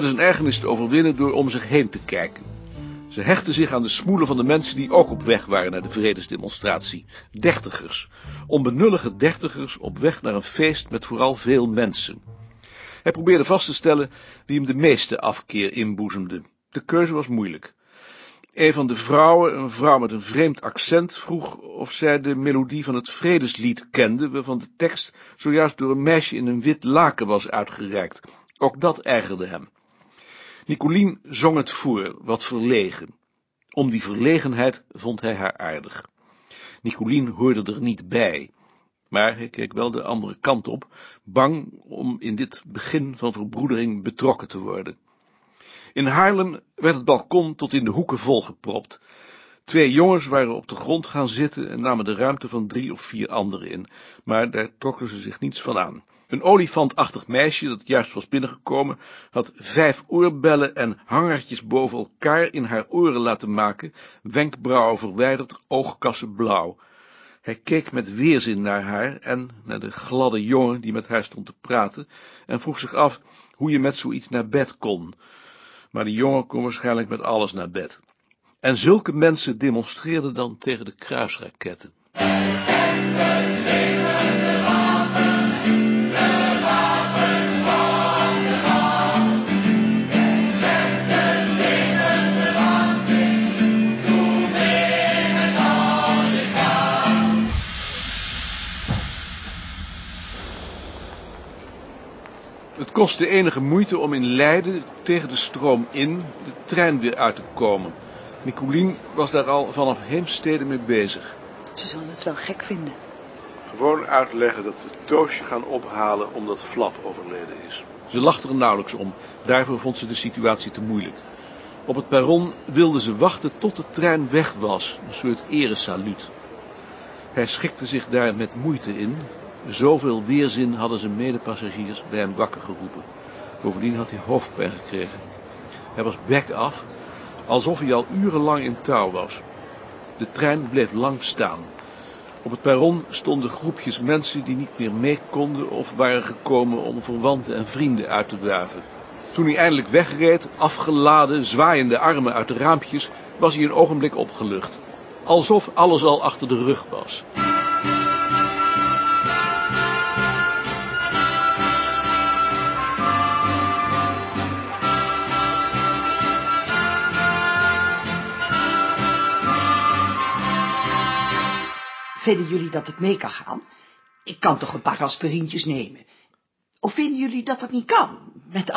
probeerde zijn ergernis te overwinnen door om zich heen te kijken. Ze hechtte zich aan de smoelen van de mensen die ook op weg waren naar de vredesdemonstratie. Dertigers. Onbenullige dertigers op weg naar een feest met vooral veel mensen. Hij probeerde vast te stellen wie hem de meeste afkeer inboezemde. De keuze was moeilijk. Een van de vrouwen, een vrouw met een vreemd accent, vroeg of zij de melodie van het vredeslied kende, waarvan de tekst zojuist door een meisje in een wit laken was uitgereikt. Ook dat ergerde hem. Nicolien zong het voor, wat verlegen. Om die verlegenheid vond hij haar aardig. Nicolien hoorde er niet bij, maar hij keek wel de andere kant op, bang om in dit begin van verbroedering betrokken te worden. In Haarlem werd het balkon tot in de hoeken volgepropt. Twee jongens waren op de grond gaan zitten en namen de ruimte van drie of vier anderen in, maar daar trokken ze zich niets van aan. Een olifantachtig meisje, dat juist was binnengekomen, had vijf oorbellen en hangertjes boven elkaar in haar oren laten maken, wenkbrauwen verwijderd, oogkassen blauw. Hij keek met weerzin naar haar en naar de gladde jongen die met haar stond te praten en vroeg zich af hoe je met zoiets naar bed kon. Maar die jongen kon waarschijnlijk met alles naar bed. En zulke mensen demonstreerden dan tegen de kruisraketten. Het kostte enige moeite om in Leiden tegen de stroom in de trein weer uit te komen. Nicolien was daar al vanaf Heemstede mee bezig. Ze zullen het wel gek vinden. Gewoon uitleggen dat we Toosje gaan ophalen omdat Flap overleden is. Ze lachte er nauwelijks om. Daarvoor vond ze de situatie te moeilijk. Op het perron wilde ze wachten tot de trein weg was, een soort eresaluut. Hij schikte zich daar met moeite in. Zoveel weerzin hadden zijn medepassagiers bij hem wakker geroepen. Bovendien had hij hoofdpijn gekregen. Hij was bek af, alsof hij al urenlang in touw was. De trein bleef lang staan. Op het perron stonden groepjes mensen die niet meer mee konden of waren gekomen om verwanten en vrienden uit te wuiven. Toen hij eindelijk wegreed, afgeladen, zwaaiende armen uit de raampjes, was hij een ogenblik opgelucht. Alsof alles al achter de rug was. Vinden jullie dat het mee kan gaan? Ik kan toch een paar aspirintjes nemen. Of vinden jullie dat dat niet kan, met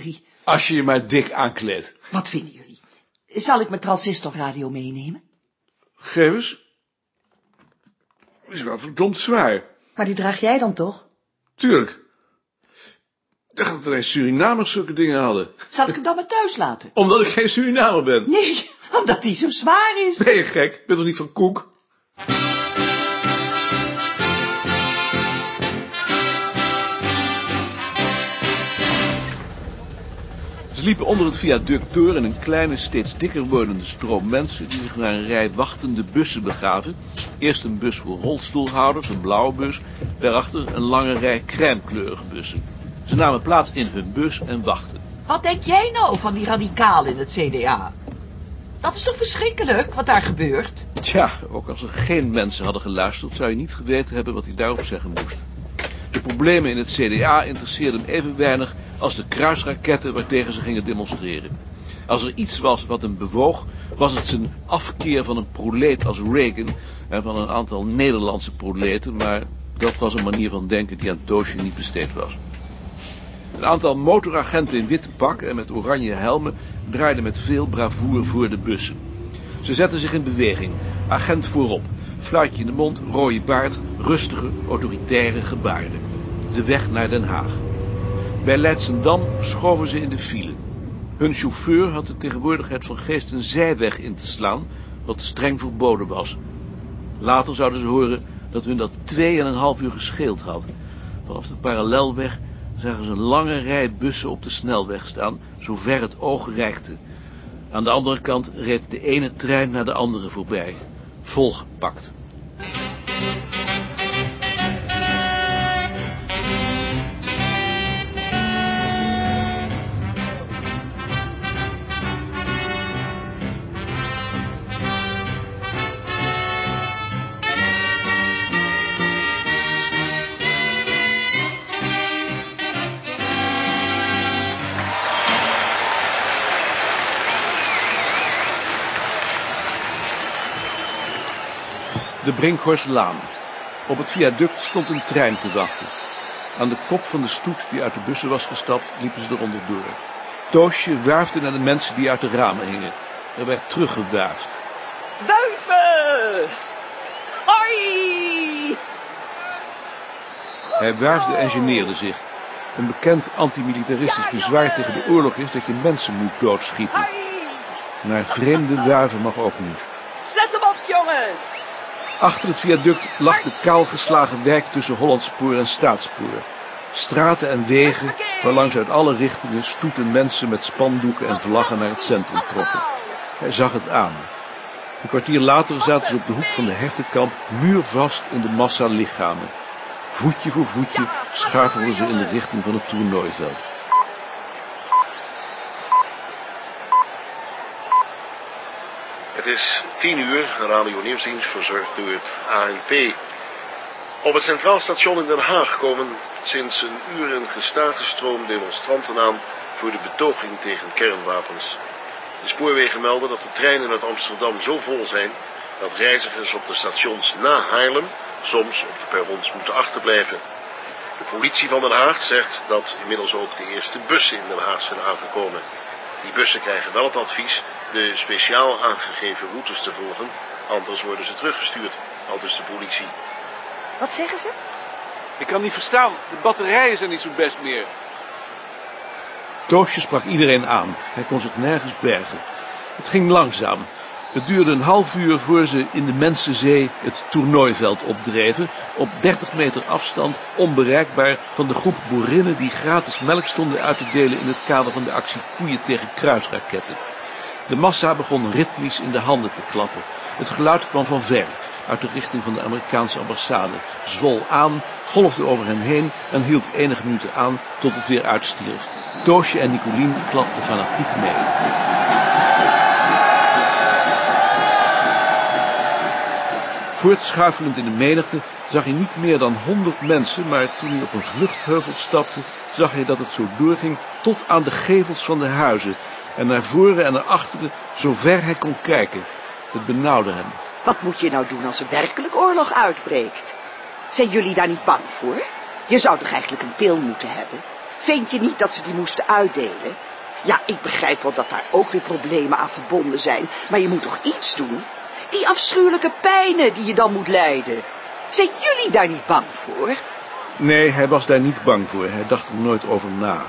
38,3? Als je je maar dik aankleedt. Wat vinden jullie? Zal ik mijn transistorradio meenemen? Geef eens. Is wel verdomd zwaar. Maar die draag jij dan toch? Tuurlijk. Ik dacht dat alleen Surinamers zulke dingen hadden. Zal ik hem dan maar thuis laten? Omdat ik geen Surinamer ben. Nee, omdat hij zo zwaar is. Ben je gek? Ik ben toch niet van koek? Ze liepen onder het viaduct door in een kleine, steeds dikker wordende stroom mensen die zich naar een rij wachtende bussen begaven. Eerst een bus voor rolstoelhouders, een blauwe bus, daarachter een lange rij crèmekleurige bussen. Ze namen plaats in hun bus en wachten. Wat denk jij nou van die radicalen in het CDA? Dat is toch verschrikkelijk, wat daar gebeurt? Tja, ook als er geen mensen hadden geluisterd, zou je niet geweten hebben wat hij daarop zeggen moest. De problemen in het CDA interesseerden hem even weinig als de kruisraketten waartegen ze gingen demonstreren. Als er iets was wat hem bewoog, was het zijn afkeer van een proleet als Reagan en van een aantal Nederlandse proleten, maar dat was een manier van denken die aan Doosje niet besteed was. Een aantal motoragenten in witte pak en met oranje helmen draaiden met veel bravoure voor de bussen. Ze zetten zich in beweging, agent voorop, fluitje in de mond, rode baard, rustige, autoritaire gebaren. De weg naar Den Haag. Bij Leidsendam schoven ze in de file. Hun chauffeur had de tegenwoordigheid van geest een zijweg in te slaan, wat streng verboden was. Later zouden ze horen dat hun dat tweeënhalf uur gescheeld had. Vanaf de parallelweg zagen ze een lange rij bussen op de snelweg staan, zover het oog reikte. Aan de andere kant reed de ene trein naar de andere voorbij, volgepakt. De Brinkhorstlaan. Op het viaduct stond een trein te wachten. Aan de kop van de stoet die uit de bussen was gestapt, liepen ze eronder door. Toosje wuifde naar de mensen die uit de ramen hingen. Er werd teruggewuifd. Wuiven! Hoi! Hij wuifde en geneerde zich. Een bekend antimilitaristisch bezwaar tegen de oorlog is dat je mensen moet doodschieten. Naar vreemde wuiven mag ook niet. Zet hem op, jongens! Achter het viaduct lag de kaalgeslagen wijk tussen Hollandspoor en Staatspoor. Straten en wegen waarlangs uit alle richtingen stoeten mensen met spandoeken en vlaggen naar het centrum trokken. Hij zag het aan. Een kwartier later zaten ze op de hoek van de hertenkamp muurvast in de massa lichamen. Voetje voor voetje schuifelden ze in de richting van het toernooiveld. Het is tien uur, Radio Nieuwsdienst verzorgd door het ANP. Op het Centraal Station in Den Haag komen sinds een uur een gestage stroom demonstranten aan voor de betoging tegen kernwapens. De spoorwegen melden dat de treinen uit Amsterdam zo vol zijn dat reizigers op de stations na Haarlem soms op de perrons moeten achterblijven. De politie van Den Haag zegt dat inmiddels ook de eerste bussen in Den Haag zijn aangekomen. Die bussen krijgen wel het advies de speciaal aangegeven routes te volgen, anders worden ze teruggestuurd, aldus de politie. Wat zeggen ze? Ik kan niet verstaan, de batterijen zijn niet zo best meer. Toosje sprak iedereen aan. Hij kon zich nergens bergen. Het ging langzaam. Het duurde een half uur voor ze in de Mensenzee het toernooiveld opdreven, op 30 meter afstand, onbereikbaar van de groep boerinnen die gratis melk stonden uit te delen in het kader van de actie Koeien tegen kruisraketten. De massa begon ritmisch in de handen te klappen. Het geluid kwam van ver, uit de richting van de Amerikaanse ambassade, zwol aan, golfde over hen heen en hield enige minuten aan tot het weer uitstierf. Toosje en Nicolien klapten fanatiek mee. Voortschuifelend in de menigte zag hij niet meer dan honderd mensen, maar toen hij op een vluchtheuvel stapte, zag hij dat het zo doorging tot aan de gevels van de huizen en naar voren en naar achteren, zover hij kon kijken. Het benauwde hem. Wat moet je nou doen als er werkelijk oorlog uitbreekt? Zijn jullie daar niet bang voor? Je zou toch eigenlijk een pil moeten hebben? Vind je niet dat ze die moesten uitdelen? Ja, ik begrijp wel dat daar ook weer problemen aan verbonden zijn, maar je moet toch iets doen? Die afschuwelijke pijnen die je dan moet lijden. Zijn jullie daar niet bang voor? Nee, hij was daar niet bang voor. Hij dacht er nooit over na.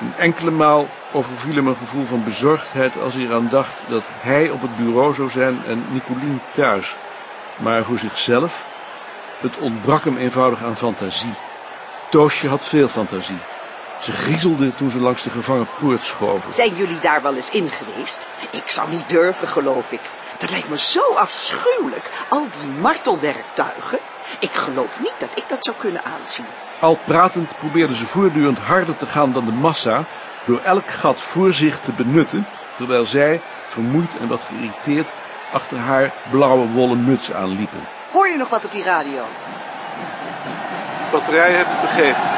Een enkele maal overviel hem een gevoel van bezorgdheid als hij eraan dacht dat hij op het bureau zou zijn en Nicolien thuis. Maar voor zichzelf, het ontbrak hem eenvoudig aan fantasie. Toosje had veel fantasie. Ze griezelde toen ze langs de gevangen poort schoven. Zijn jullie daar wel eens in geweest? Ik zou niet durven, geloof ik. Dat lijkt me zo afschuwelijk, al die martelwerktuigen. Ik geloof niet dat ik dat zou kunnen aanzien. Al pratend probeerden ze voortdurend harder te gaan dan de massa, door elk gat voor zich te benutten, terwijl zij, vermoeid en wat geïrriteerd, achter haar blauwe wollen muts aanliepen. Hoor je nog wat op die radio? Batterijen hebben begeven.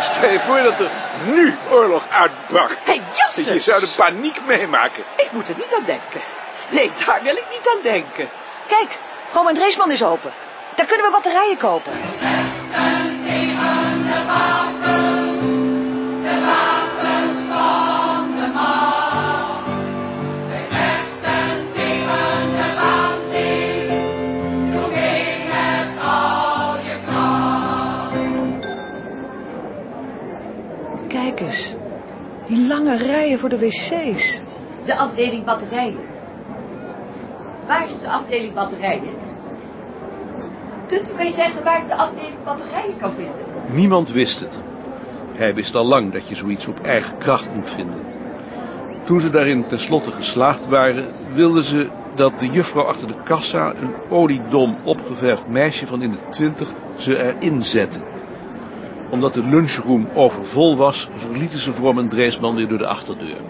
Stel je voor dat er nu oorlog uitbrak. Hé, hey, Jasses! Je zou de paniek meemaken. Ik moet er niet aan denken. Nee, daar wil ik niet aan denken. Kijk, Vroom en Dreesman is open. Daar kunnen we batterijen kopen. Kijk eens, die lange rijen voor de wc's. De afdeling batterijen. Waar is de afdeling batterijen? Kunt u mij zeggen waar ik de afdeling batterijen kan vinden? Niemand wist het. Hij wist al lang dat je zoiets op eigen kracht moet vinden. Toen ze daarin tenslotte geslaagd waren, wilden ze dat de juffrouw achter de kassa, een oliedom opgeverfd meisje van in de twintig, ze erin zette. Omdat de lunchroom overvol was, verlieten ze voor een Dreesman weer door de achterdeur.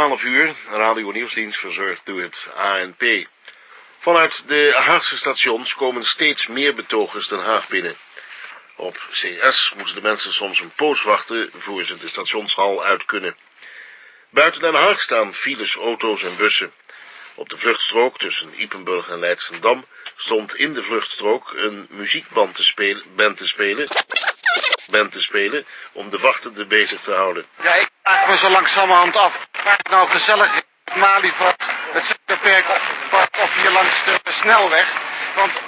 12 uur, Radio Nieuwsdienst verzorgd door het ANP. Vanuit de Haagse stations komen steeds meer betogers Den Haag binnen. Op CS moeten de mensen soms een poos wachten voor ze de stationshal uit kunnen. Buiten Den Haag staan files, auto's en bussen. Op de vluchtstrook tussen Ipenburg en Leidsendam stond in de vluchtstrook een muziekband te spelen, band te spelen, band te spelen om de wachtenden bezig te houden. Ja, ik maak me zo langzamerhand af. Waar het nou gezellig is, het Malieveld, het Zuiderperk of hier langs de snelweg. Want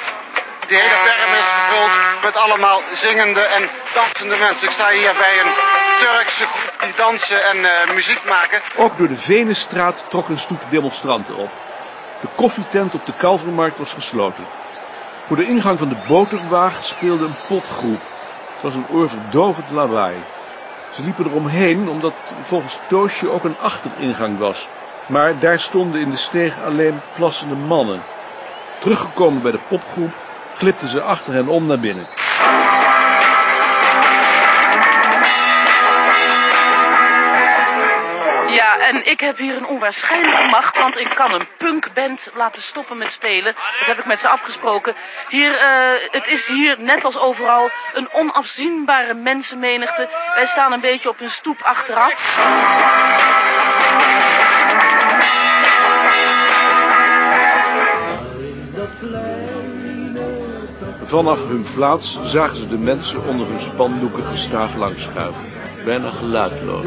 die hele berm is gevuld met allemaal zingende en dansende mensen. Ik sta hier bij een Turkse groep die dansen en uh, muziek maken. Ook door de Venenstraat trok een stoet demonstranten op. De koffietent op de Kalvermarkt was gesloten. Voor de ingang van de boterwaag speelde een popgroep. Het was een oorverdovend lawaai. Ze liepen eromheen omdat volgens Toosje ook een achteringang was. Maar daar stonden in de steeg alleen plassende mannen. Teruggekomen bij de popgroep glipten ze achter hen om naar binnen. En ik heb hier een onwaarschijnlijke macht, want ik kan een punkband laten stoppen met spelen. Dat heb ik met ze afgesproken. Hier, uh, het is hier, net als overal, een onafzienbare mensenmenigte. Wij staan een beetje op een stoep achteraf. Vanaf hun plaats zagen ze de mensen onder hun spandoeken gestaag langschuiven. Bijna geluidloos.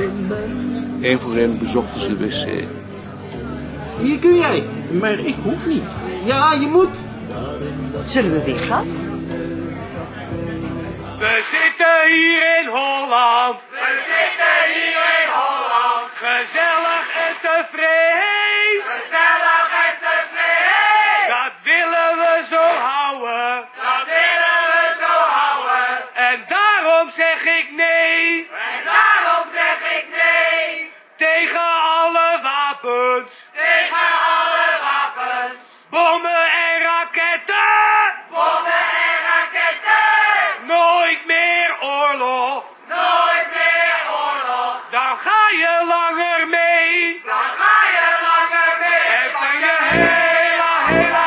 Eén voor één bezochten ze de wc. Hier kun jij, maar ik hoef niet. Ja, je moet. Zullen we weer gaan? We zitten hier in Holland. We zitten hier in Holland. Gezellig en tevreden. Mee. Dan ga je